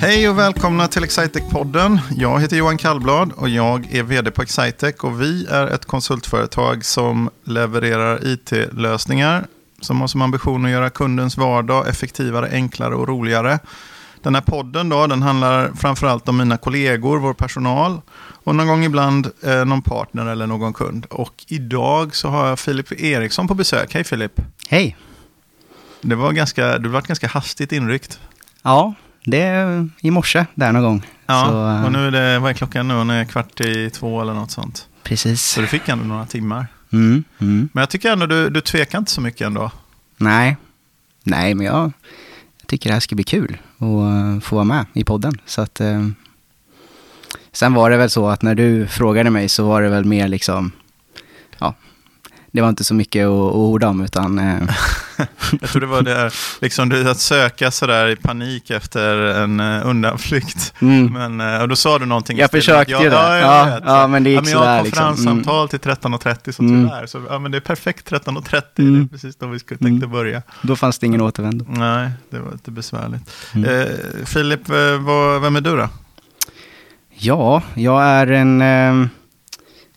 Hej och välkomna till Excitec-podden. Jag heter Johan Kallblad och jag är vd på Excitec och vi är ett konsultföretag som levererar it-lösningar som har som ambition att göra kundens vardag effektivare, enklare och roligare. Den här podden då, den handlar framförallt om mina kollegor, vår personal och någon gång ibland eh, någon partner eller någon kund. Och idag så har jag Filip Eriksson på besök. Hej Filip! Hej! Det var ganska, du var ganska hastigt inryckt. Ja, det är i morse där någon gång. Ja, Så, eh, och nu är det, vad är klockan nu? Hon är kvart i två eller något sånt. Precis. Så du fick ändå några timmar. Mm, mm. Men jag tycker ändå du, du tvekar inte så mycket ändå. Nej. Nej, men jag, jag tycker det här ska bli kul att eh, få vara med i podden. Så att, eh, sen var det väl så att när du frågade mig så var det väl mer liksom, ja, det var inte så mycket att, att orda om utan eh, Jag tror det var det här, liksom du, att söka sådär i panik efter en uh, undanflykt. mm. Men, uh, och då sa du någonting. Jag försökte ja, ju det. Ja, jag Ja, ja, men det gick ja, men Jag har sådär liksom. konferenssamtal till 13.30 så Mm. tyvärr. Så, ja, men det är perfekt 13.30, det Mm. är precis då vi skulle tänkte Mm. börja. då fanns det ingen återvändo. Nej, det var lite besvärligt. Mm. Eh, Filip, eh, vad, vem är du då? Ja, jag är en eh,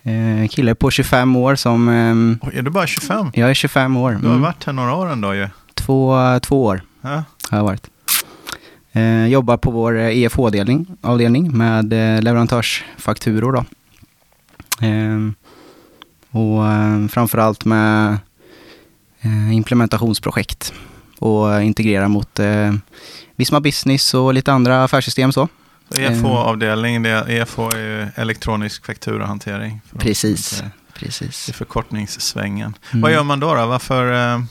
eh, kille på 25 år som, eh, Oj, är du bara 25? jag är 25 år. Du har Mm. varit här några år ändå ju. Två, två år Ja. har jag varit. Eh, jobbar på vår EFH-avdelning avdelning med eh, leverantörsfakturor. Då. Eh, och eh, framförallt med eh, implementationsprojekt och integrera mot eh, Visma Business och lite andra affärssystem. Så. Så EFH-avdelning, det är, EFH är ju elektronisk fakturahantering. Precis. Precis. I förkortningssvängen. Mm. Vad gör man då? då? Varför? Eh,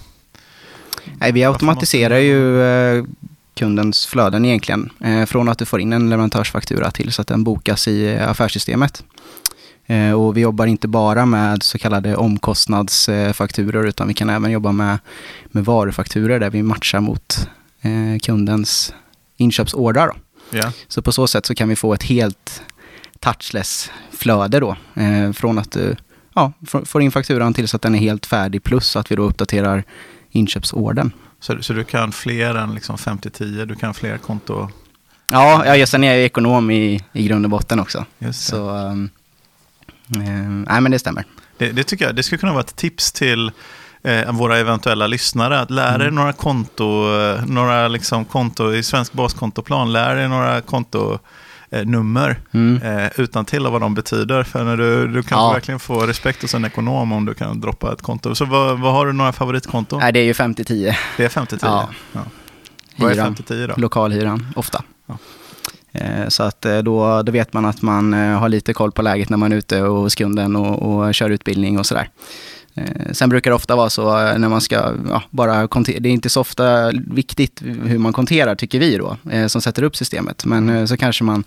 Nej, vi automatiserar ju eh, kundens flöden egentligen. Eh, från att du får in en leverantörsfaktura till så att den bokas i eh, affärssystemet. Eh, och vi jobbar inte bara med så kallade omkostnadsfakturor utan vi kan även jobba med, med varufakturor där vi matchar mot eh, kundens inköpsordrar. Ja. Så på så sätt så kan vi få ett helt touchless flöde då. Eh, från att du ja, får- in fakturan till så att den är helt färdig plus att vi då uppdaterar inköpsorden. så, så du kan fler än liksom 50-10? Du kan fler konto? Ja, ja just sen är jag ju ekonom i, i grund och botten också. Just det. Så, eh, nej men det stämmer. Det, det tycker jag det skulle kunna vara ett tips till eh, våra eventuella lyssnare. Att lära er några konto, eh, några liksom konto i svensk baskontoplan. Lär er några konto eh, nummer Mm. eh, utan till vad de betyder. För när du, du kan Ja. verkligen få respekt hos en ekonom om du kan droppa ett konto. Så vad, vad har du några favoritkonton? Nej, det är ju 50-10, Det är 50-10? Ja. Ja. Vad är hyran, 50-10 då? lokalhyran, ofta. Ja. Eh, Så att då, då vet man att man har lite koll på läget när man är ute hos kunden och, och kör utbildning och sådär. Eh, Sen brukar det ofta vara så eh, när man ska ja, bara kontera, det är inte så ofta viktigt hur man konterar tycker vi då, eh, som sätter upp systemet. Men så kanske man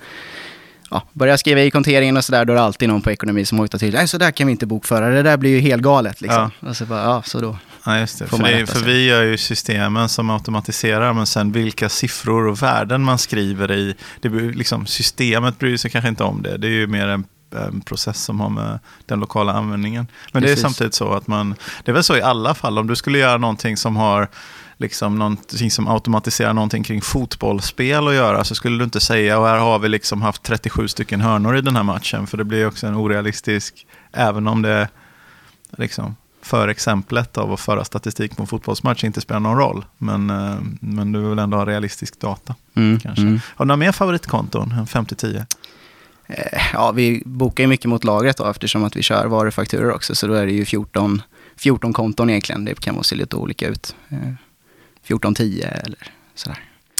ja, börjar skriva i konteringen och sådär, då är det alltid någon på ekonomi som hojtar till. Nej, så där kan vi inte bokföra, det där blir ju helt galet liksom. Och så bara, ja, så då. Ja, just det. För, det, för vi gör ju systemen som automatiserar, men sen vilka siffror och värden man skriver i. Det liksom, systemet bryr sig kanske inte om det. Det är ju mer en, en process som har med den lokala användningen. Men det är Precis. samtidigt så att man, det är väl så i alla fall, om du skulle göra någonting som har liksom någonting som automatiserar någonting kring fotbollsspel att göra så skulle du inte säga och här har vi liksom haft 37 stycken hörnor i den här matchen för det blir också en orealistisk, även om det liksom för exemplet av att föra statistik på en fotbollsmatch inte spelar någon roll. Men, eh, men du vill ändå ha realistisk data. Mm, Kanske. mm. Har du några mer favoritkonton än 50-10? Eh, Ja, vi bokar ju mycket mot lagret då, eftersom att vi kör varufakturor också. Så då är det ju 14, 14 konton egentligen. Det kan se lite olika ut. Eh, 1410 eller sådär.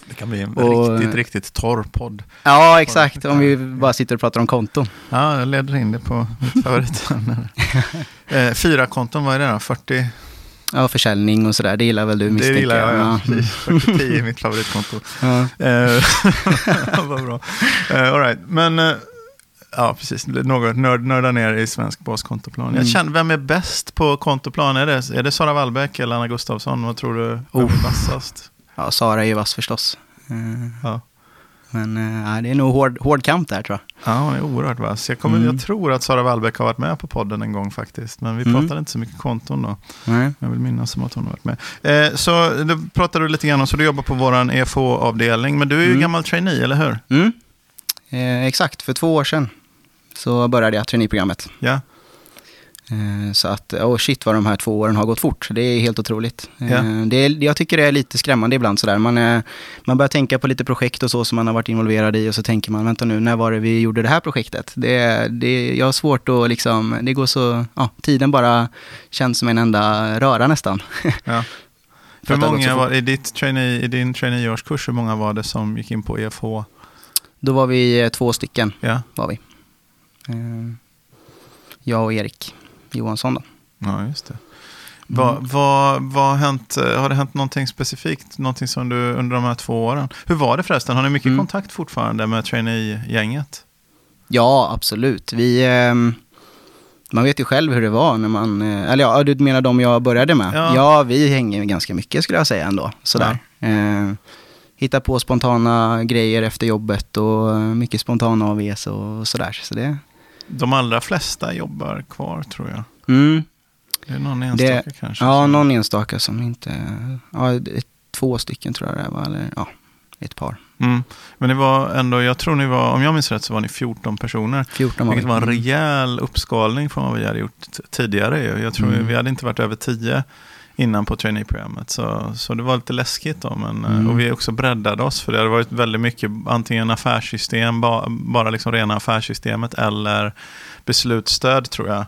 Det kan bli en Och- riktigt, riktigt torr podd. Ja, exakt. Om vi bara sitter och pratar om konton. Ja, jag leder in det på mitt favoritämne. eh, fyra konton, vad är det då? 40? Ja, försäljning och sådär. Det gillar väl du Det misstänker gillar jag, ja. Mm. Precis. 40 är mitt favoritkonto. Ja. Eh, Vad bra. Eh, all right. Men, eh, ja precis, något nörd, nörda ner i svensk baskontoplan. Jag Mm. känner, vem är bäst på kontoplan? Är det, är det Sara Wallbäck eller Anna Gustafsson? Vad tror du? Vem Oh. är vassast? ja, Sara är ju vass förstås. Eh, Ja. Men eh, det är nog hård, hård kamp där tror jag. Ja, hon är oerhört vass. Jag, kommer, Mm. jag tror att Sara Wallbäck har varit med på podden en gång faktiskt. Men vi Mm. pratade inte så mycket konton då. Nej. Jag vill minnas som att hon har varit med. Eh, så då pratade du lite grann om, så du jobbar på vår EFH-avdelning. Men du är ju Mm. gammal trainee, eller hur? Mm. Eh, exakt, för två år sedan så började jag traineeprogrammet. Ja. Eh, så att, oh shit vad de här två åren har gått fort. Det är helt otroligt. Eh, Ja. det är, jag tycker det är lite skrämmande ibland sådär. Man, eh, man börjar tänka på lite projekt och så som man har varit involverad i och så tänker man, vänta nu, när var det vi gjorde det här projektet? Det, det, jag har svårt att liksom, det går så, ja, tiden bara känns som en enda röra nästan. ja. För Hur det många var, i, ditt trainee, I din traineeårskurs, hur många var det som gick in på EFH? Då var vi eh, två stycken, Ja, var vi. Eh, jag och Erik Johansson då. ja just det. Vad, vad, vad har hänt? eh, Har det hänt någonting specifikt? Någonting som du under de här två åren? Hur var det förresten? Har ni mycket Mm. kontakt fortfarande med trainee-gänget? Ja, absolut. Vi, ehm, man vet ju själv hur det var när man, eh, eller ja, du menar de jag började med? Ja. Ja, vi hänger ganska mycket skulle jag säga ändå. Sådär. Eh, hitta på spontana grejer efter jobbet och eh, mycket spontana AVs och sådär. Så det, De allra flesta jobbar kvar tror jag. mm, Det är någon enstaka kanske. ja, som- någon enstaka som inte, ja, ett, två stycken tror jag det var, eller ja, ett par. Mm. Men det var ändå, jag tror ni var, om jag minns rätt så var ni 14 personer. 14 var Vilket vi. var en Mm. rejäl uppskalning från vad vi hade gjort tidigare. Jag tror Mm. vi hade inte varit över 10 innan på traineeprogrammet. Så, så det var lite läskigt då. Men, eh, Mm. Och vi också breddade oss för det hade varit väldigt mycket antingen affärssystem, ba, bara liksom rena affärssystemet eller beslutsstöd tror jag.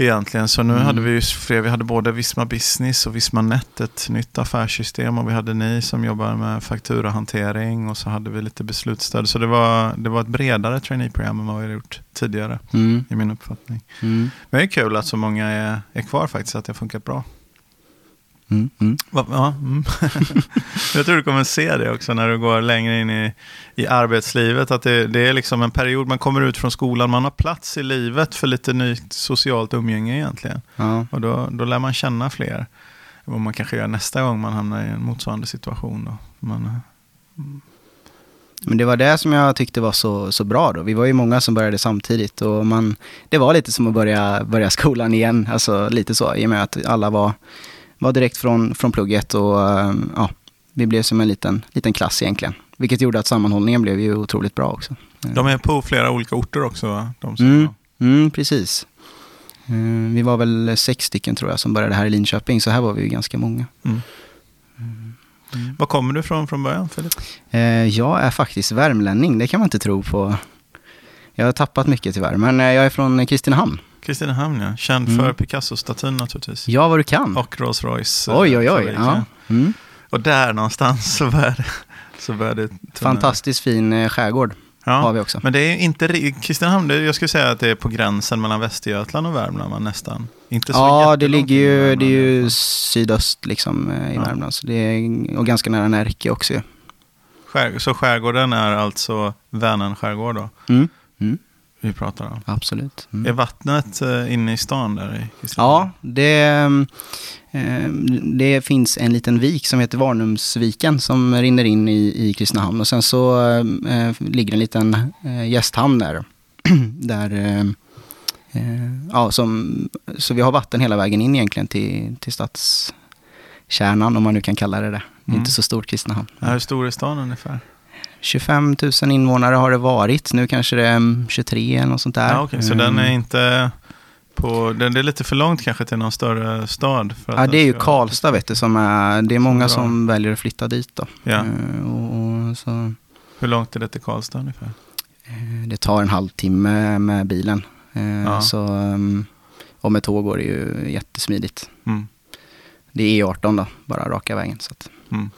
Egentligen, så nu Mm. hade vi ju fler, vi hade både Visma Business och Visma Net, ett nytt affärssystem och vi hade ni som jobbar med fakturahantering och så hade vi lite beslutsstöd. Så det var, det var ett bredare traineeprogram än vad vi hade gjort tidigare Mm, i min uppfattning. mm, Men det är kul att så många är, är kvar faktiskt, att det har funkat bra. Mm, mm. Ja, mm. Jag tror du kommer se det också när du går längre in i, i arbetslivet. Att det, det är liksom en period, man kommer ut från skolan, man har plats i livet för lite nytt socialt umgänge egentligen. Ja. Och då, då lär man känna fler. Vad man kanske gör nästa gång man hamnar i en motsvarande situation. Då. Man, Men det var det som jag tyckte var så, så bra då. Vi var ju många som började samtidigt och man, det var lite som att börja, börja skolan igen. Alltså lite så, i och med att alla var, var direkt från, från plugget och eh, ja, vi blev som en liten, liten klass egentligen. Vilket gjorde att sammanhållningen blev ju otroligt bra också. de är på flera olika orter också, va? Mm, mm, precis. Eh, Vi var väl sex stycken tror jag som började här i Linköping, så här var vi ju ganska många. Mm. Var kommer du från från början, Filip? Eh, Jag är faktiskt värmlänning, det kan man inte tro på. Jag har tappat mycket tyvärr, men eh, jag är från Kristinehamn. Kristinehamn, ja. Känd Mm. för Picasso-statyn naturligtvis. Ja, vad du kan. Och Rolls Royce. eh, oj, oj, oj. Ja. Mm. Och där någonstans så började, så började tunneln. Fantastiskt fin eh, skärgård har Ja. vi också. Men det är inte ri- Kristinehamn, det, jag skulle säga att det är på gränsen mellan Västergötland och Värmland va, nästan. Inte så Ja, det ligger ju, det är ju sydöst liksom eh, i Ja. Värmland. Så det är, och ganska nära Närke också. Skär, så skärgården är alltså Vänern skärgård då, Mm. Mm. Vi pratar om. Absolut. Mm. Är vattnet eh, inne i stan där i? Ja, det, eh, det finns en liten vik som heter Varnumsviken som rinner in i, i Kristinehamn. Och sen så eh, ligger en liten eh, gästhamn där. där ja, som, så vi har vatten hela vägen in egentligen till, till stadskärnan, om man nu kan kalla det det. Det är Mm. inte så stort Kristinehamn. Hur stor är stan ungefär? 25 000 invånare har det varit. Nu kanske det är mm, 23 eller något sånt där. Ja, okej, så den är Mm. inte på, den, det är lite för långt kanske till någon större stad? Ja, det är ju Karlstad vet du, som är, det är många Bra. som väljer att flytta dit då. Ja. Eh, Och, och så, Hur långt är det till Karlstad ungefär? eh, det tar en halvtimme med bilen. Eh, Ja. Så, um, och med tåg går det ju jättesmidigt. Mm. Det är E18 då, bara raka vägen. Så att. Mm.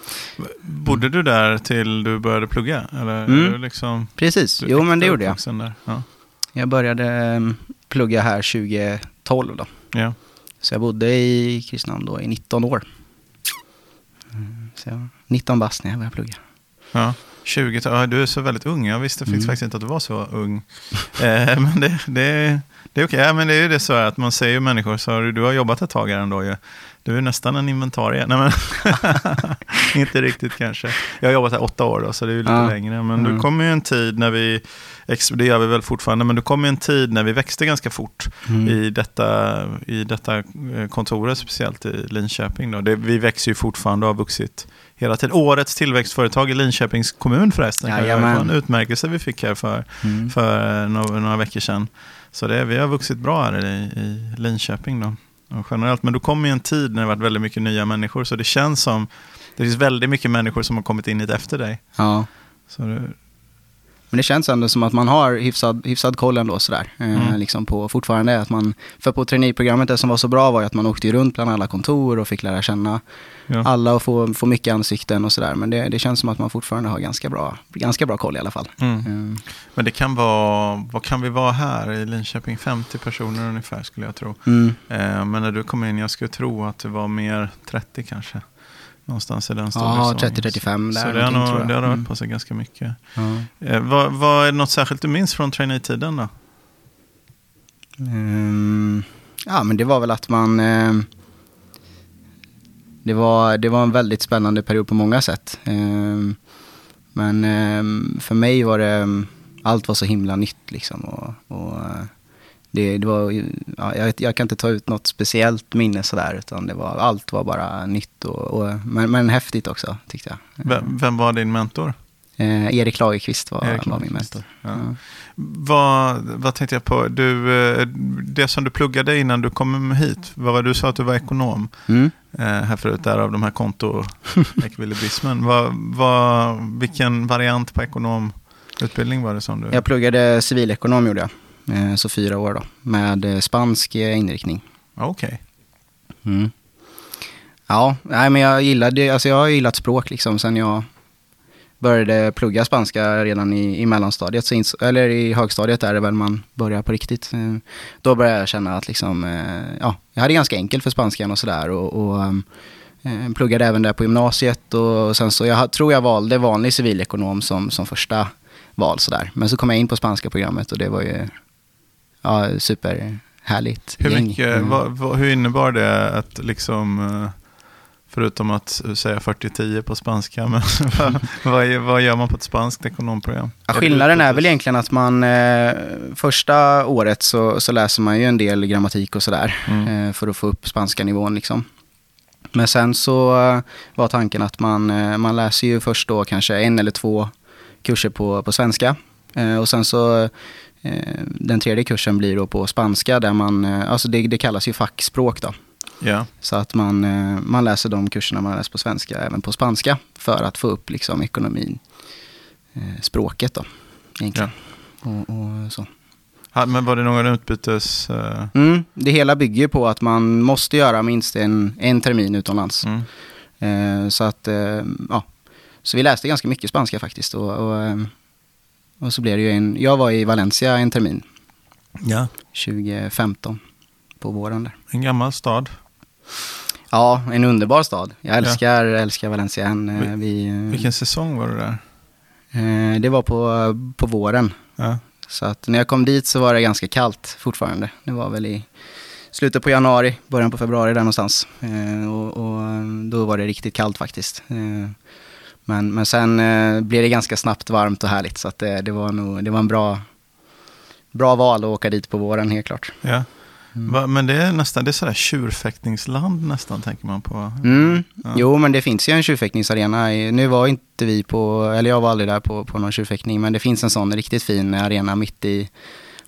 Bodde du där till du började plugga? Eller Mm. liksom, Precis, jo men det gjorde jag. Där? Ja. Jag började um, plugga här 2012 då. Ja. Så jag bodde i Kristinehamn då i 19 år. Mm, Så jag var 19 bast när jag började plugga. Ja. 20 ja, du är så väldigt ung. Jag visste Mm. faktiskt inte att du var så ung. eh, men det, det, det är okej. Ja, men det är ju det så att man ser ju människor, så har du, du har jobbat ett tag här ändå ju. Du är nästan en inventarie. Nej, men inte riktigt kanske. Jag har jobbat här åtta år då, så det är ju lite Ja. längre. Men Mm. du kommer ju en tid när vi, det gör vi väl fortfarande, men du kommer en tid när vi växte ganska fort Mm. i detta, i detta eh, kontoret, speciellt i Linköping. Då. Det, vi växer ju fortfarande och har vuxit hela tiden. Årets tillväxtföretag i Linköpings kommun förresten. Det var en utmärkelse vi fick här för, Mm. för några, några veckor sedan. Så det, vi har vuxit bra här i, i Linköping. Då. Och generellt. Men då kommer ju en tid när det varit väldigt mycket nya människor. Så det känns som, det finns väldigt mycket människor som har kommit in hit efter dig. Ja. Så det, Men det känns ändå som att man har hyfsad, hyfsad koll ändå sådär. Eh, Mm. liksom på, fortfarande att man, för på traineeprogrammet det som var så bra var ju att man åkte runt bland alla kontor och fick lära känna ja. alla och få, få mycket ansikten och sådär. Men det, det känns som att man fortfarande har ganska bra, ganska bra koll i alla fall. Mm. Eh, Men det kan vara, vad kan vi vara här i Linköping? 50 personer ungefär skulle jag tro. Mm. Eh, men när du kom in, jag skulle tro att det var mer 30 kanske. Någonstans i den Ja, storleksordningen. 30-35 där Så det har, tror jag. det har rört Mm. på sig ganska mycket. Ja. Eh, vad, vad är något särskilt du minns från trainee-tiden då? Ehm, ja, men det var väl att man... ehm, det, var, det var en väldigt spännande period på många sätt. Ehm, men ehm, för mig var det... Allt var så himla nytt liksom. Och, och, eh, det, det var, ja, jag, jag kan inte ta ut något speciellt minne sådär. Utan det var, allt var bara nytt. Och, och, men, men häftigt också, tyckte jag. Vem, vem var din mentor? Eh, Erik Lagerqvist var, Erik var min Lagerqvist. mentor. Ja. Ja. Vad, vad tänkte jag på? Du, eh, det som du pluggade innan du kom hit, var du sa att du var ekonom Mm. eh, här förut, därav de här kontoekvilibrismen. vad, vad, vilken variant på ekonomutbildning var det som du... Jag pluggade civilekonom gjorde jag. Eh, Så fyra år då. Med eh, spansk eh, inriktning. Okej. Mm. Ja, nej men jag gillade, alltså jag har gillat språk liksom sen jag började plugga spanska redan i, i mellanstadiet, så ins- eller i högstadiet är det väl man börjar på riktigt. Då började jag känna att liksom, ja, jag hade ganska enkelt för spanskan och sådär och, och eh, pluggade även där på gymnasiet och sen så, jag tror jag valde vanlig civilekonom som, som första val sådär. Men så kom jag in på spanska programmet och det var ju, ja, superhärligt Hur, gäng. mycket, Mm. vad, vad, hur innebar det att liksom, eh, förutom att säga 40-10 på spanska, men vad, vad, gör man på ett spanskt ekonomprogram? Ja, skillnaden är väl egentligen att man eh, första året så, så läser man ju en del grammatik och sådär Mm. eh, för att få upp spanska nivån liksom. Men sen så eh, var tanken att man, eh, man läser ju först då kanske en eller två kurser på, på svenska eh, och sen så den tredje kursen blir då på spanska där man, eh, alltså det, det kallas ju fackspråk då. Ja, Så att man, eh, man läser de kurserna man läser på svenska även på spanska för att få upp liksom ekonomin, eh, språket då egentligen. Och, och så. Men var det någon utbytes... eh, Mm, det hela bygger på att man måste göra minst en, en termin utomlands. mm. Eh, så att, eh, ja. Så vi läste ganska mycket spanska faktiskt. Och, och, eh, och så blev det ju en, jag var i Valencia en termin, Ja, 2015, på våren där. en gammal stad. Ja, en underbar stad. Jag älskar, älskar Valencia. eh, Vi, eh, Vilken säsong var du där? Eh, Det var på, på våren. Ja. Så att när jag kom dit så var det ganska kallt fortfarande. Det var väl i slutet på januari, början på februari där någonstans. Eh, och, och då var det riktigt kallt faktiskt. Eh, men, men sen eh, blev det ganska snabbt varmt och härligt. Så att det, det var nog, det var en bra, bra val att åka dit på våren helt klart. Ja. Mm. Va, men det är nästan, det är sådär tjurfäktningsland nästan, tänker man på. Mm. Ja. Jo, men det finns ju en tjurfäktningsarena. Nu var inte vi på, eller jag var aldrig där på, på någon tjurfäktning, men det finns en sån riktigt fin arena mitt i,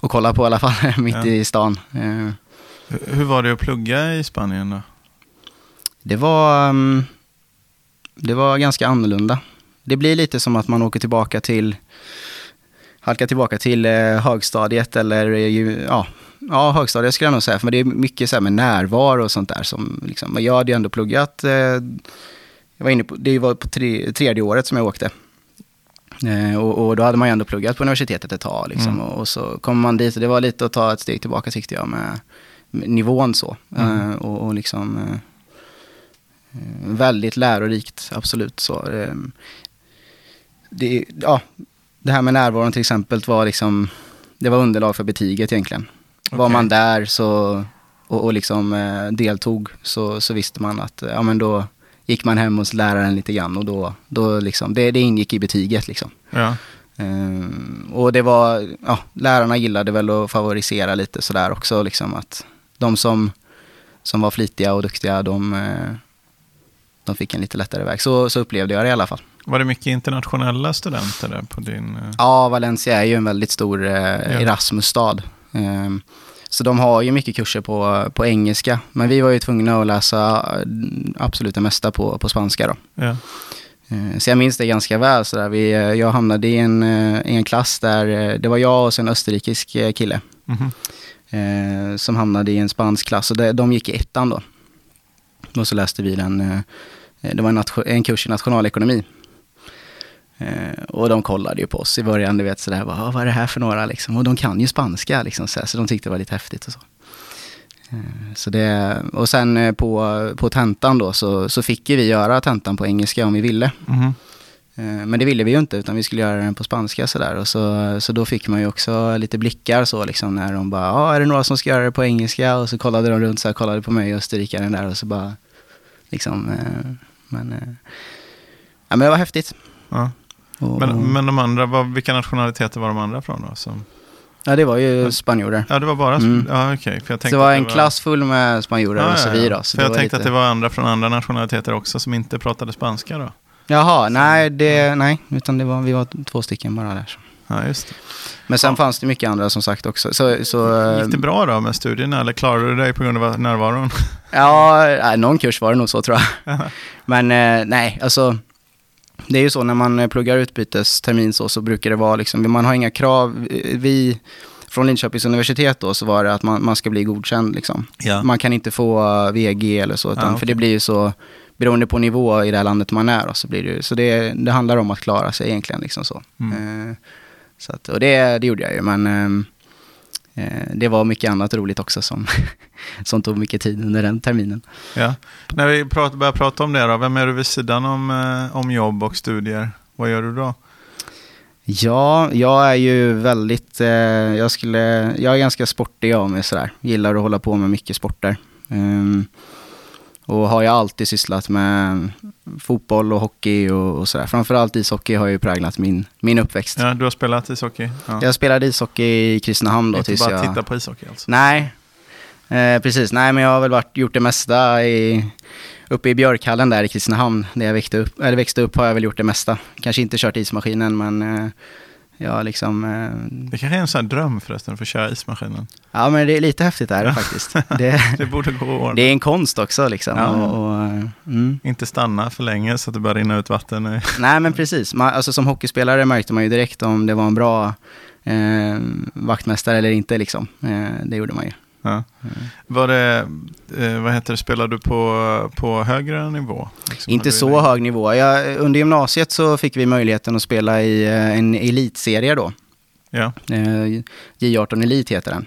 och kolla på i alla fall, mitt Ja. i stan. Eh, Hur- Hur var det att plugga i Spanien då? Det var, mm, det var ganska annorlunda. Det blir lite som att man åker tillbaka till, halkar tillbaka till eh, högstadiet eller eh, ja, ja, högstadiet skulle jag nog säga. För det är mycket så här med närvaro och sånt där som liksom, jag hade ju ändå pluggat, eh, jag var inne på, det var på tre, tredje året som jag åkte. Eh, och, och då hade man ju ändå pluggat på universitetet ett tag liksom, Mm. och, och så kommer man dit och det var lite att ta ett steg tillbaka tyckte jag med, med nivån så. Mm. Eh, och, och liksom Eh, Väldigt lärorikt, absolut. Så, eh, det, ja, det här med närvaron till exempel var liksom, det var underlag för betyget egentligen. Var Okej. man där så, och, och liksom eh, deltog så, så visste man att, ja men då gick man hem hos läraren lite grann och då, då liksom, det, det ingick i betyget liksom. Ja. Ehm, och det var, ja, lärarna gillade väl att favorisera lite sådär också, liksom att de som, som var flitiga och duktiga, de, eh, de fick en lite lättare väg. Så, så upplevde jag det i alla fall. Var det mycket internationella studenter där på din... eh, Ja, Valencia är ju en väldigt stor eh, Erasmus-stad. Ehm, så de har ju mycket kurser på, på engelska, men vi var ju tvungna att läsa eh, absolut det mesta på, på spanska då. Ja. Eh, Så jag minns det ganska väl. Så där. Vi, eh, jag hamnade i en, i en klass där det var jag och en österrikisk kille Mhm. eh, som hamnade i en spansk klass. Och det, de gick i ettan då. Och så läste vi den, eh, eh, det var en, en kurs i nationalekonomi. Eh, och de kollade ju på oss i början, du vet sådär, vad, ah, vad är det här för några liksom? Och de kan ju spanska liksom, så, här, så de tyckte det var lite häftigt och så. Så det, och sen på, på tentan då så, så fick ju vi göra tentan på engelska om vi ville. Mm. Eh, Men det ville vi ju inte, utan vi skulle göra den på spanska sådär. Och så, så då fick man ju också lite blickar så liksom när de bara, ja, är det några som ska göra det på engelska? Och så kollade de runt så här, kollade på mig och österrikaren där och så bara, liksom, eh, men, eh, ja men det var häftigt. Ja. Och, Men, men de andra, vad, vilka nationaliteter var de andra från då? Som, ja, det var ju spanjorer. ja, det var bara... Mm. Ja, okej. För jag tänkte det var en klass full med spanjorer Ja, och så vi då. Så För det jag var tänkte lite- att det var andra från andra nationaliteter också som inte pratade spanska då. Jaha, nej, det, nej, utan det var, vi var två stycken bara där. Ja, just det. Men sen Ja. fanns det mycket andra som sagt också. Så, så, Gick det bra då med studierna eller klarade du dig på grund av närvaron? Ja, någon kurs var det nog så tror jag. Men eh, nej, alltså det är ju så när man eh, pluggar utbytestermin så, så brukar det vara liksom, man har inga krav. Vi, från Linköpings universitet då, så var det att man, man ska bli godkänd liksom. Ja. Man kan inte få eh, VG eller så, utan, Ah, för okej. det blir ju så, beroende på nivå i det här landet man är så blir det så det, det handlar om att klara sig egentligen liksom så. Mm. Eh, så att, och det, det gjorde jag ju, men ehm, eh, det var mycket annat roligt också som, som tog mycket tid under den terminen. Ja. När vi prat, börjar prata om det då, vem är du vid sidan om, eh, om jobb och studier? Vad gör du då? Ja, jag är ju väldigt, eh, jag skulle, jag är ganska sportig av mig sådär. Gillar att hålla på med mycket sporter. Ehm, och har jag alltid sysslat med fotboll och hockey och, och sådär. Framförallt ishockey har ju präglat min, min uppväxt. Ja, du har spelat ishockey? Ja. Jag spelade ishockey i Kristinehamn då Inte tills bara jag... titta på ishockey alltså? Nej, eh, precis. Nej, men jag har väl varit, gjort det mesta i, uppe i Björkhallen där i Kristinehamn, där jag växte upp, eller växte upp har jag väl gjort det mesta. Kanske inte kört ismaskinen, men eh, jag liksom... Eh, Det kanske är en sån här dröm förresten, för att köra ismaskinen. ja, men det är lite häftigt är det Ja. faktiskt. Det, Det borde gå det är en konst också liksom. Ja. Och, och, eh, mm. Inte stanna för länge så att det börjar rinna ut vatten. Nej, men precis. Man, alltså, som hockeyspelare märkte man ju direkt om det var en bra eh, vaktmästare eller inte. Liksom. Eh, det gjorde man ju. Ja. Var det, eh, vad heter det, spelar du på, på högre nivå? Liksom, Inte så hög nivå. Jag, under gymnasiet så fick vi möjligheten att spela i eh, en elitserie då. Ja, Eh, J18 Elit heter den.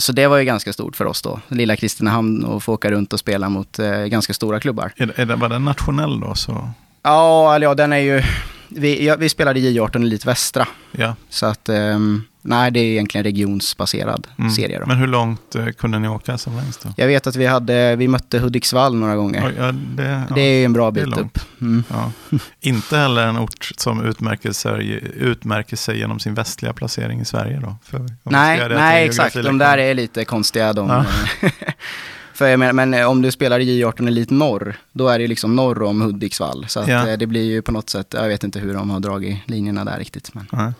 Så det var ju ganska stort för oss då. Lilla Kristinehamn och få åka runt och spela mot ganska stora klubbar. är, är det, var den nationell då? Så, Ja, eller ja, den är ju... Vi, ja, vi spelade J18 Elit Västra. ja. Så att, ehm, nej det är egentligen regionsbaserad Mm. serie då. Men hur långt eh, kunde ni åka som längst då? Jag vet att vi, hade, vi mötte Hudiksvall några gånger. Oj, ja, det, ja, Det är en bra bit upp. Mm. ja. Inte heller en ort som utmärker sig, utmärker sig genom sin västliga placering i Sverige då? För, Nej, nej exakt. De där är lite konstiga. De, för jag menar, men eh, om du spelar i J18 Elit Norr, då är det liksom norr om Hudiksvall. Så att, Ja. eh, det blir ju på något sätt, jag vet inte hur de har dragit linjerna där riktigt. Men. Nej. Men,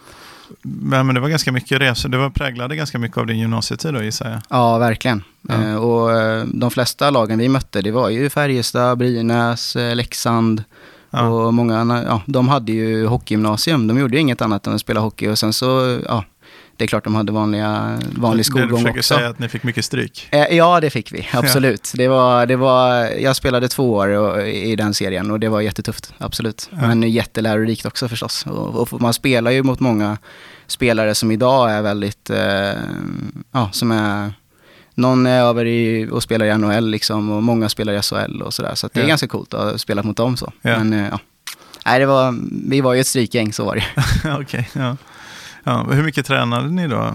men det var ganska mycket resor. Det var präglade ganska mycket av din gymnasietid då gissar jag. Ja, verkligen. Ja. Eh, och eh, de flesta lagen vi mötte, det var ju Färjestad, Brynäs, eh, Leksand. Ja. Och många, ja, de hade ju hockeygymnasium. De gjorde ju inget annat än att spela hockey. Och sen så, ja, det är klart de hade vanliga, vanlig det du skolgång försöker också. säga att ni fick mycket stryk. Eh, Ja, det fick vi. Absolut. Det var, det var, jag spelade två år i den serien och det var jättetufft. Absolut. Ja. Men jättelärorikt också förstås. Och, och man spelar ju mot många spelare som idag är väldigt, eh, ja, som är, någon är över i, och spelar i NHL liksom och många spelar i SHL och sådär. Så att det är Ja. ganska coolt att ha spelat mot dem så. Ja. Men eh, ja. Nej, det var, vi var ju ett strykgäng, så var det. Okej, okay, ja. Ja. Hur mycket tränade ni då?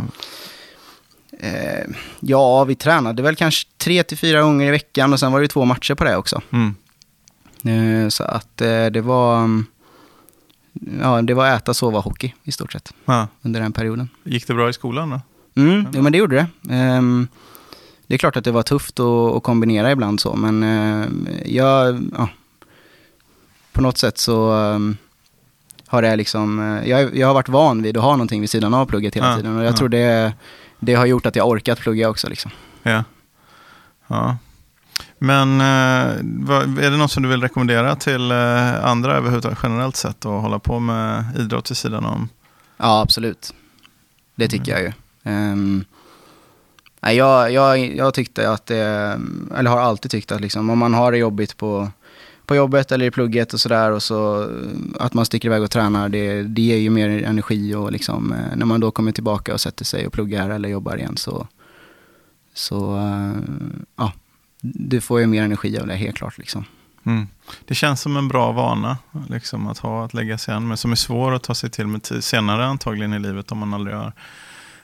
Eh, ja, vi tränade väl kanske tre till fyra gånger i veckan och sen var det två matcher på det också. Mm. Eh, så att eh, det var... Ja, det var äta, sova, hockey i stort sett. Ja. Under den perioden. Gick det bra i skolan då? Mm, ja, men det gjorde det. Um, det är klart att det var tufft att, att kombinera ibland så, men uh, jag, ja, på något sätt så um, har det liksom, uh, jag, jag har varit van vid att ha någonting vid sidan av plugget hela ja, tiden och jag ja. tror det, det har gjort att jag orkat plugga också. Liksom. Ja. ja. Men uh, är det något som du vill rekommendera till andra överhuvudtaget generellt sett att hålla på med idrott vid sidan om? Ja, absolut. Det tycker mm. jag ju. Um, jag, jag, jag tyckte att det, eller har alltid tyckt att liksom, om man har det jobbigt på, på jobbet eller i plugget och sådär och så eh, att man sticker iväg och tränar, det, det ger ju mer energi och liksom, eh, när man då kommer tillbaka och sätter sig och pluggar eller jobbar igen så, så eh, ja, du får ju mer energi av det helt klart liksom. Mm. Det känns som en bra vana liksom, att ha, att lägga sig an men som är svår att ta sig till med senare antagligen i livet om man aldrig har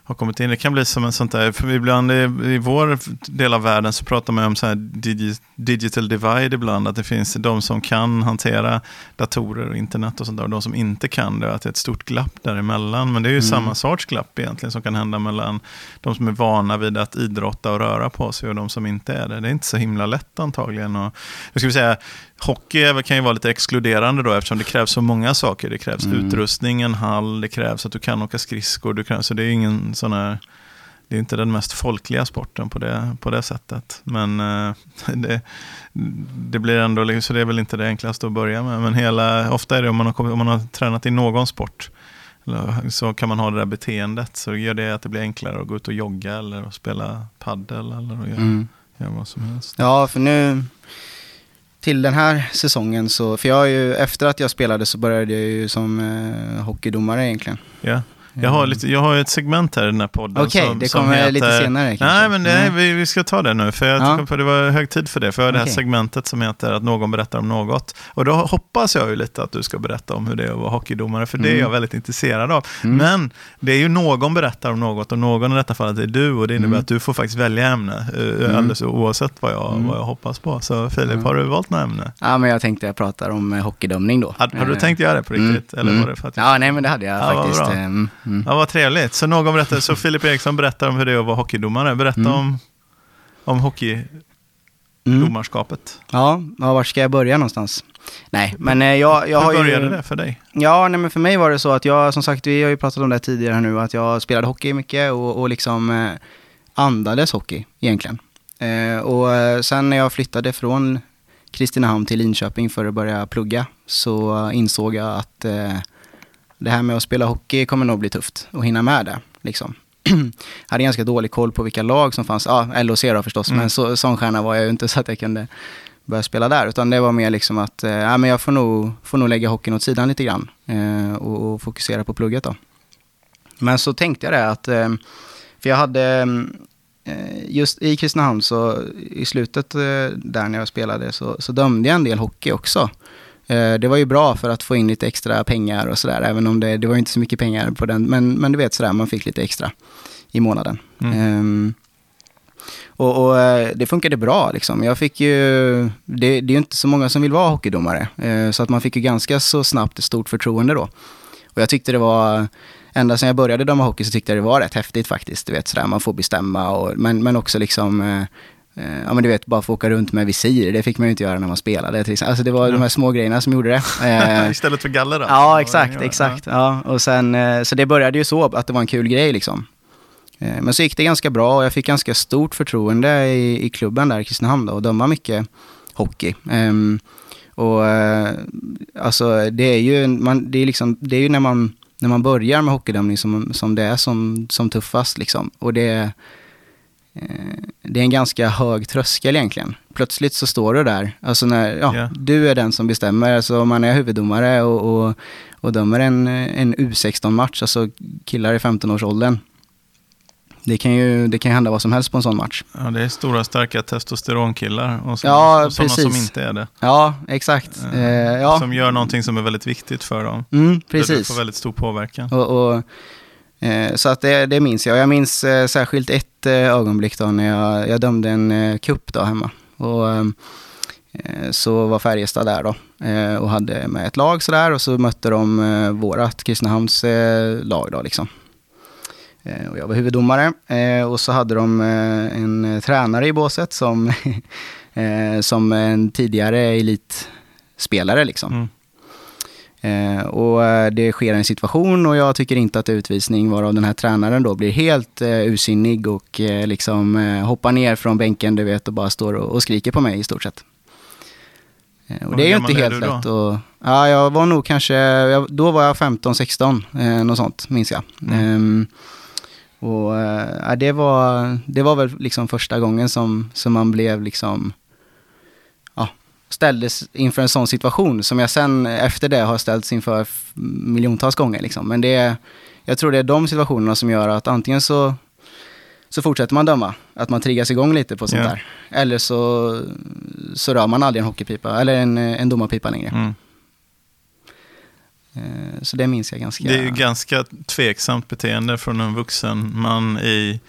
har kommit in. Det kan bli som en sånt där, för ibland i, vår del av världen så pratar man om så här digi, digital divide ibland, att det finns de som kan hantera datorer och internet och sånt där, och de som inte kan det, att det är ett stort glapp däremellan. Men det är ju mm. samma sorts glapp egentligen som kan hända mellan de som är vana vid att idrotta och röra på sig och de som inte är det. Det är inte så himla lätt antagligen. Och, jag skulle säga, Hockey kan ju vara lite exkluderande då eftersom det krävs så många saker. Det krävs mm. utrustning, en hall, det krävs att du kan åka skridskor. Du kan, så det är ingen sån här, det är inte den mest folkliga sporten på det, på det sättet. Men eh, det, det blir ändå, så det är väl inte det enklaste att börja med. Men hela, ofta är det om man har, om man har tränat i någon sport så kan man ha det där beteendet. Så gör det att det blir enklare att gå ut och jogga eller att spela paddel eller att göra, mm. göra vad som helst. Ja, för nu till den här säsongen så, för jag har ju, efter att jag spelade så började jag ju som eh, hockeydomare egentligen. Ja. Jag har, lite, jag har ett segment här i den här podden. Okej, okay, det kommer heter, lite senare kanske. Nej, men nej, vi, vi ska ta det nu. För jag ja. tycker det var hög tid för det. För jag har okay. det här segmentet som heter att någon berättar om något. Och då hoppas jag ju lite att du ska berätta om hur det är att vara hockeydomare. För det är mm. jag väldigt intresserad av. Mm. Men det är ju någon berättar om något och någon i detta fallet är du. Och det innebär mm. att du får faktiskt välja ämne. Uh, mm. Alldeles oavsett vad jag, mm. vad jag hoppas på. Så Filip, mm. har du valt något ämne? Ja, men jag tänkte jag pratar om eh, hockeydömning då. Har, har du tänkt göra det på riktigt? Eller var det för att jag... Ja, nej men det hade jag ja, faktiskt. Bra. Ja, vad trevligt. Så någon berättar, så Filip Eriksson berättar om hur det är att vara hockeydomare. Berätta mm. om, om hockeydomarskapet. Mm. Ja, ja, var ska jag börja någonstans? Nej, men eh, jag, jag har ju... Hur började det för dig? Ja, nej, men för mig var det så att jag, som sagt, vi har ju pratat om det tidigare nu, att jag spelade hockey mycket och, och liksom eh, andades hockey egentligen. Eh, och sen när jag flyttade från Kristinehamn till Linköping för att börja plugga så insåg jag att eh, det här med att spela hockey kommer nog bli tufft att hinna med det. Liksom. hade ganska dålig koll på vilka lag som fanns. Ja, LHC då förstås, mm. men så, sån stjärna var jag ju inte så att jag kunde börja spela där. Utan det var mer liksom att eh, ja, men jag får nog, får nog lägga hockeyn åt sidan lite grann eh, och, och, fokusera på plugget då. Men så tänkte jag det att, eh, för jag hade, eh, just i Kristinehamn så i slutet eh, där när jag spelade så, så dömde jag en del hockey också. Eh, det var ju bra för att få in lite extra pengar och sådär, även om det, det var inte så mycket pengar på den, men, men du vet sådär, man fick lite extra i månaden. Mm. Um, och, och, eh, det funkade bra liksom. Jag fick ju, det, det är ju inte så många som vill vara hockeydomare, uh, så att man fick ju ganska så snabbt ett stort förtroende då. Och jag tyckte det var, ända sedan jag började döma hockey så tyckte jag det var rätt häftigt faktiskt. Du vet sådär, man får bestämma och, men, men också liksom ja men du vet, bara få åka runt med visir, det fick man ju inte göra när man spelade. Till exempel. Alltså det var ja. de här små grejerna som gjorde det. Eh, Istället för galler alltså. Ja, exakt, exakt. Ja. Och sen, eh, så det började ju så att det var en kul grej liksom. Men så gick det ganska bra och jag fick ganska stort förtroende i, i klubben där i Kristinehamn då, och döma mycket hockey. Um, och alltså det är ju, man, det är liksom, det är ju när man, när man börjar med hockeydömning som, som det är som, som tuffast liksom. Och det Eh, det är en ganska hög tröskel egentligen. Plötsligt så står du där, alltså när, ja, yeah. du är den som bestämmer, alltså om man är huvuddomare och, och, och dömer en, en U16-match, alltså killar i 15-årsåldern. Det kan ju det kan hända vad som helst på en sån match. Ja, det är stora starka testosteronkillar och, så, Ja, och sådana som inte är det. Ja, exakt. Eh, Eh, ja, Som gör någonting som är väldigt viktigt för dem. mm, precis. får väldigt stor påverkan. Och, och, eh, Eh, så att det, det minns jag. Jag minns eh, särskilt ett eh, ögonblick då när jag, jag dömde en eh, cup då hemma. Och, eh, eh, så var Färjestad där då eh, och hade med ett lag sådär och så mötte de eh, vårat Kristinehamns eh, lag då liksom. Eh, och jag var huvuddomare eh, och så hade de eh, en eh, tränare i båset som, eh, som en tidigare elitspelare liksom. Mm. Eh, och eh, det sker en situation och jag tycker inte att utvisning varav den här tränaren då blir helt eh, ursinnig och eh, liksom hoppar ner från bänken du vet och bara står och, och skriker på mig i stort sett. Och Och det är ju inte gammal är helt du då? lätt att... Ja, jag var nog kanske, jag, då var jag 15-16, eh, något sånt minns jag. Mm. Ehm, och ja, det, var, det var väl liksom första gången som, som man blev liksom ställdes inför en sån situation som jag sen efter det har ställts inför miljontals gånger. Liksom. Men det är, jag tror det är de situationerna som gör att antingen så, så fortsätter man döma, att man triggas igång lite på sånt Ja. där. Eller så, så rör man aldrig en hockeypipa, eller en, en domarpipa längre. Mm. Eh, Så det minns jag ganska... Det är ju ganska tveksamt beteende från en vuxen man i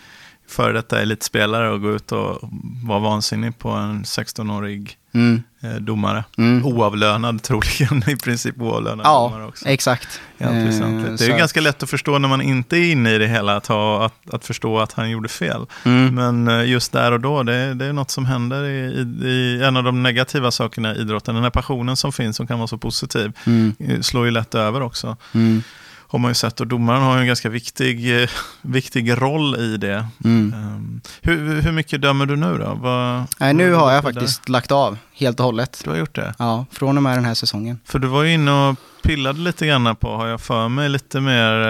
före detta elitspelare och gå ut och vara vansinnig på en 16-årig Mm, eh, domare. mm. Oavlönad troligen, i princip oavlönad domare Ja, också. exakt. I allt väsentligt. Eh, Det är ju ganska lätt att förstå när man inte är inne i det hela, att, ha, att, att förstå att han gjorde fel. Mm. Men eh, just där och då, det, det är något som händer i, i, i en av de negativa sakerna i idrotten. Den här passionen som finns, som kan vara så positiv, Mm, slår ju lätt över också. mm, Har man ju sett och domaren har ju en ganska viktig, eh, viktig roll i det. mm. Ehm, hur, hur mycket dömer du nu då? Vad, Nej, nu har jag det där? faktiskt lagt av helt och hållet. Du har gjort det? Ja, från och med den här säsongen. För du var ju inne och pillade lite grann på, har jag för mig, lite mer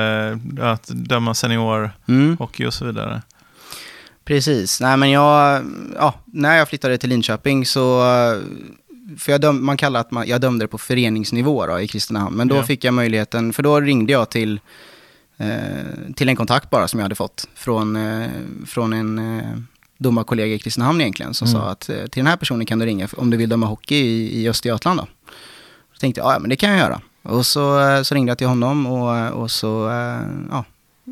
eh, att döma seniorhockey Mm, och så vidare. precis. Nej, men jag, ja, när jag flyttade till Linköping så, för jag döm, man kallar att man, jag dömde det på föreningsnivå då, i Kristinehamn, men då Ja. fick jag möjligheten, för då ringde jag till, eh, till en kontakt bara som jag hade fått från, eh, från en eh, domarkollega i Kristinehamn egentligen, som Mm. sa att eh, till den här personen kan du ringa om du vill döma hockey i, i Östergötland då. Då tänkte jag, ja men det kan jag göra. Och så, eh, så ringde jag till honom och, och så, eh, ja,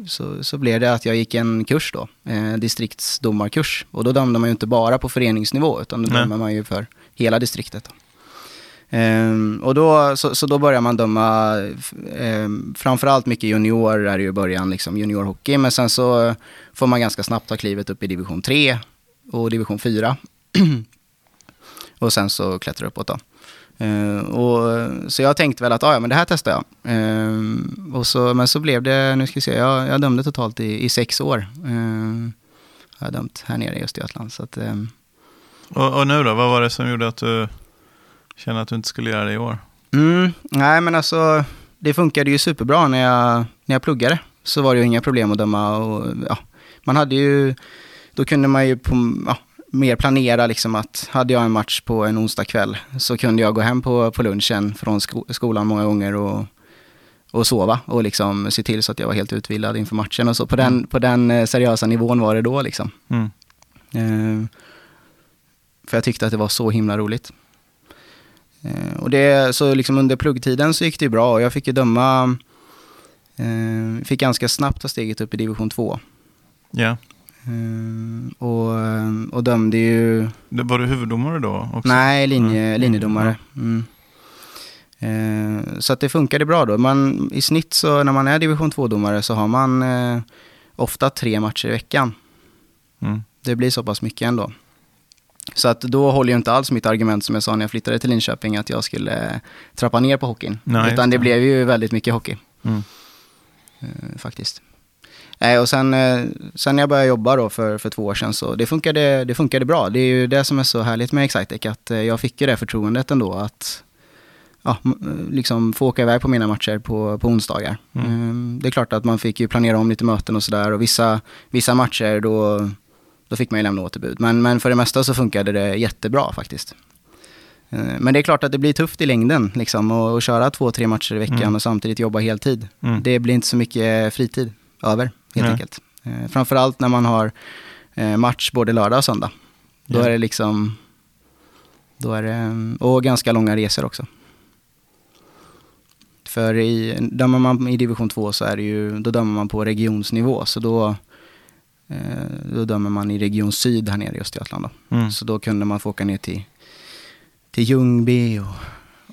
så, så blev det att jag gick en kurs då, eh, distriktsdomarkurs. Och då dömde man ju inte bara på föreningsnivå, utan då dömer man ju för hela distriktet. Då. Ehm, och då, så, så då börjar man döma um, framförallt mycket junior är det ju i början, liksom juniorhockey. Men sen så får man ganska snabbt ta klivet upp i division 3 och division 4. och sen så klättrar uppåt då. Uh, och, så jag tänkte väl att ah, ja, men det här testar jag. Eh, och så, men så blev det, nu ska vi se, jag, jag dömde totalt i, i sex år. Uh, jag har dömt här nere i Östergötland. Så att, och, och nu då, vad var det som gjorde att du kände att du inte skulle göra det i år? Mm, nej men alltså, det funkade ju superbra när jag, när jag pluggade. Så var det ju inga problem att döma och ja, man hade ju, då kunde man ju på, ja, mer planera liksom att hade jag en match på en onsdag kväll så kunde jag gå hem på, på lunchen från sko skolan många gånger och, och sova och liksom se till så att jag var helt utvilad inför matchen och så. På den, på den eh, seriösa nivån var det då liksom. Mm. Eh, för jag tyckte att det var så himla roligt. Eh, och det, så liksom under pluggtiden så gick det ju bra och jag fick ju döma, eh, fick ganska snabbt ta steget upp i division 2. Ja. Eh, och, och dömde ju, Det- Var du huvuddomare då också? nej, linje, Mm. linjedomare. Mm. Eh, så att det funkade bra då. Man, I snitt så när man är division 2-domare så har man eh, ofta tre matcher i veckan. Mm. Det blir så pass mycket ändå. Så att då håller ju inte alls mitt argument som jag sa när jag flyttade till Linköping att jag skulle eh, trappa ner på hockeyn. Nej, Utan det blev ju väldigt mycket hockey Mm. eh, faktiskt. Eh, och sen, eh, sen jag började jobba då för, för två år sedan så det funkade, det funkade bra. Det är ju det som är så härligt med Excitec att eh, jag fick ju det förtroendet ändå att ja, eh, liksom få åka iväg på mina matcher på, på onsdagar. Mm. Det är klart att man fick ju planera om lite möten och sådär och vissa, vissa matcher då, då fick man ju lämna återbud. Men, men för det mesta så funkade det jättebra faktiskt. Eh, Men det är klart att det blir tufft i längden liksom och köra två, tre matcher i veckan Mm. och samtidigt jobba heltid. Mm. Det blir inte så mycket fritid över helt Nej. enkelt. Eh, framförallt när man har eh, match både lördag och söndag. Då Ja. är det liksom, då är det, och ganska långa resor också. För i, dömer man i division 2 så är det ju, då dömer man på regionsnivå. Så då, då dömer man i region syd här nere i Östergötland. Då. Mm. Så då kunde man få åka ner till, till Ljungby och,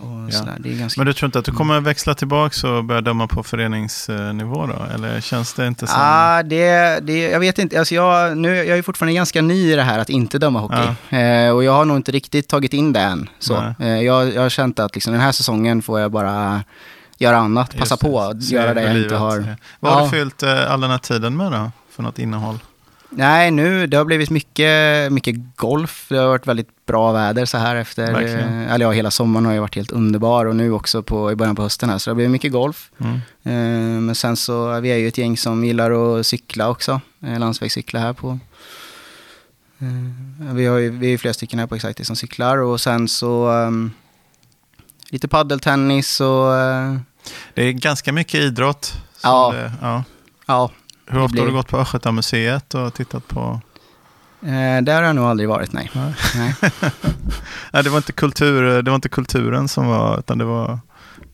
och Ja. sådär. Det är ganska... Men du tror inte att du kommer växla tillbaka och börja döma på föreningsnivå då? Eller känns det inte som... Ah, det, det, jag vet inte. Alltså jag, nu, jag är fortfarande ganska ny i det här att inte döma hockey. Eh, och jag har nog inte riktigt tagit in det än. Så. Eh, jag, jag har känt att liksom, den här säsongen får jag bara göra annat. Just Passa på att göra det jag livet inte har. Vad har Ja. du fyllt eh, all den här tiden med då? För något innehåll? Nej, nu det har blivit mycket, mycket golf. Det har varit väldigt bra väder så här efter, Verkligen. eh, eller ja, hela sommaren har ju varit helt underbar och nu också på, i början på hösten här. Så det har blivit mycket golf. Mm. Eh, men sen så, vi är ju ett gäng som gillar att cykla också. Eh, landsvägscykla här på. Eh, vi, har ju, vi är ju flera stycken här på Excitec som cyklar och sen så ehm, lite paddeltennis och Det är ganska mycket idrott. Ja. Det, ja. ja, Hur ofta har du blir- gått på Östgötamuseet och tittat på... eh, där har jag nog aldrig varit, nej. Nej. nej. Nej, det var inte, kultur, det var inte kulturen som var, utan det var,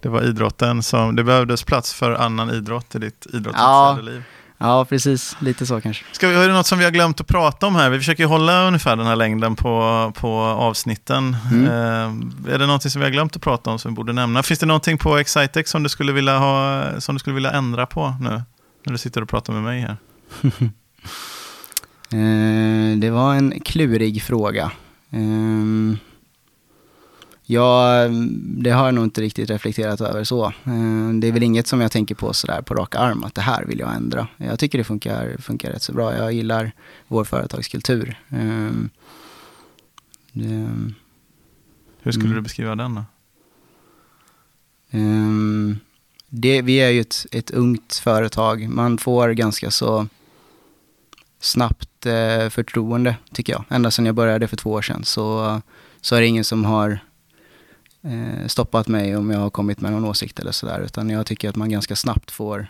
det var idrotten som... Det behövdes plats för annan idrott i ditt idrottsintresserade liv. Ja, precis. Lite så kanske. Ska vi, är det något som vi har glömt att prata om här? Vi försöker ju hålla ungefär den här längden på, på avsnitten. Mm. Eh, är det någonting som vi har glömt att prata om som vi borde nämna? Finns det någonting på Excitex som du skulle vilja, ha, som du skulle vilja ändra på nu? När du sitter och pratar med mig här. Eh, det var en klurig fråga. Ehm, ja, det har jag nog inte riktigt reflekterat över så. Eh, det är väl inget som jag tänker på sådär på rak arm, att det här vill jag ändra. Jag tycker det funkar, funkar rätt så bra. Jag gillar vår företagskultur. Ehm, det, Hur skulle Mm. du beskriva den då? Ehm, det, vi är ju ett, ett ungt företag. Man får ganska så snabbt eh, förtroende, tycker jag. Ända sedan jag började för två år sedan så, så är det ingen som har eh, stoppat mig om jag har kommit med någon åsikt eller sådär. Utan jag tycker att man ganska snabbt får,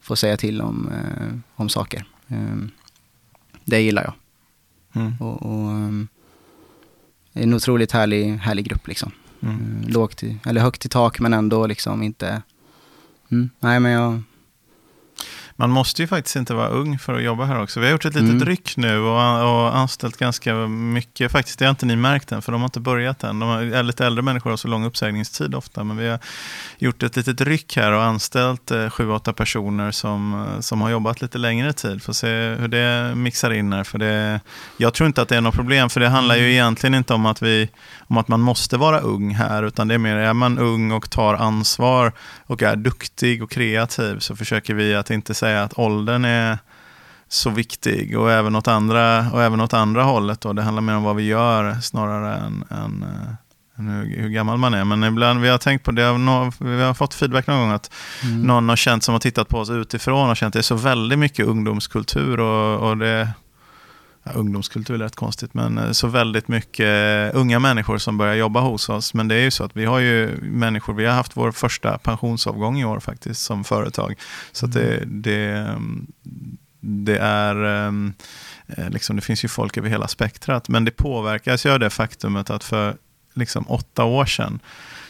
får säga till om, eh, om saker. Ehm, det gillar jag. Mm. Och, och, ehm, en otroligt härlig, härlig grupp liksom. Mm. Mm, lågt eller högt i tak men ändå liksom inte... Mm, nej men jag... Man måste ju faktiskt inte vara ung för att jobba här också. Vi har gjort ett litet Mm. ryck nu och, och anställt ganska mycket. Faktiskt, det har inte ni märkt än, för de har inte börjat än. De har, är lite äldre människor har så lång uppsägningstid ofta, men vi har gjort ett litet ryck här och anställt eh, sju, åtta personer som, eh, som har jobbat lite längre tid. Får se hur det mixar in här. För det, jag tror inte att det är något problem, för det handlar ju egentligen inte om att, vi, om att man måste vara ung här, utan det är mer, är man ung och tar ansvar och är duktig och kreativ så försöker vi att inte säga att åldern är så viktig och även åt andra, och även åt andra hållet. Då. Det handlar mer om vad vi gör snarare än, än, eh, än hur, hur gammal man är. Men ibland, vi har tänkt på det, vi har fått feedback någon gång att Mm. någon har känt som har tittat på oss utifrån och känt att det är så väldigt mycket ungdomskultur och, och det Ja, ungdomskultur är rätt konstigt, men eh, så väldigt mycket unga människor som börjar jobba hos oss. Men det är ju så att vi har ju människor, vi har haft vår första pensionsavgång i år faktiskt som företag. Så att det, det, mm, det är, mm, eh, liksom, det finns ju folk över hela spektrat. Men det påverkas ju av det faktumet att för liksom åtta år sedan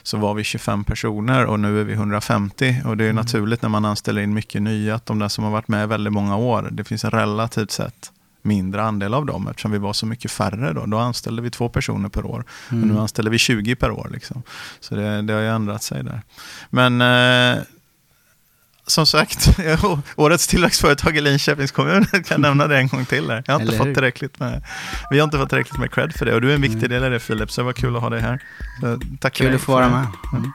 så var vi 25 personer och nu är vi 150. Och det är Mm. naturligt när man anställer in mycket nya att de där som har varit med väldigt många år, det finns en relativt sett mindre andel av dem eftersom vi var så mycket färre då. Då anställde vi två personer per år. Och nu Mm. anställer vi 20 per år. Liksom. Så det, det har ju ändrat sig där. Men eh, som sagt, årets tillväxtföretag i Linköpings kommun, kan jag nämna det en gång till. Här. Jag har inte Eller fått tillräckligt med, vi har inte fått tillräckligt med cred för det och du är en viktig Mm. del av det Filip, så det var kul att ha dig här. Så, tack Kul att få vara det. med. Mm.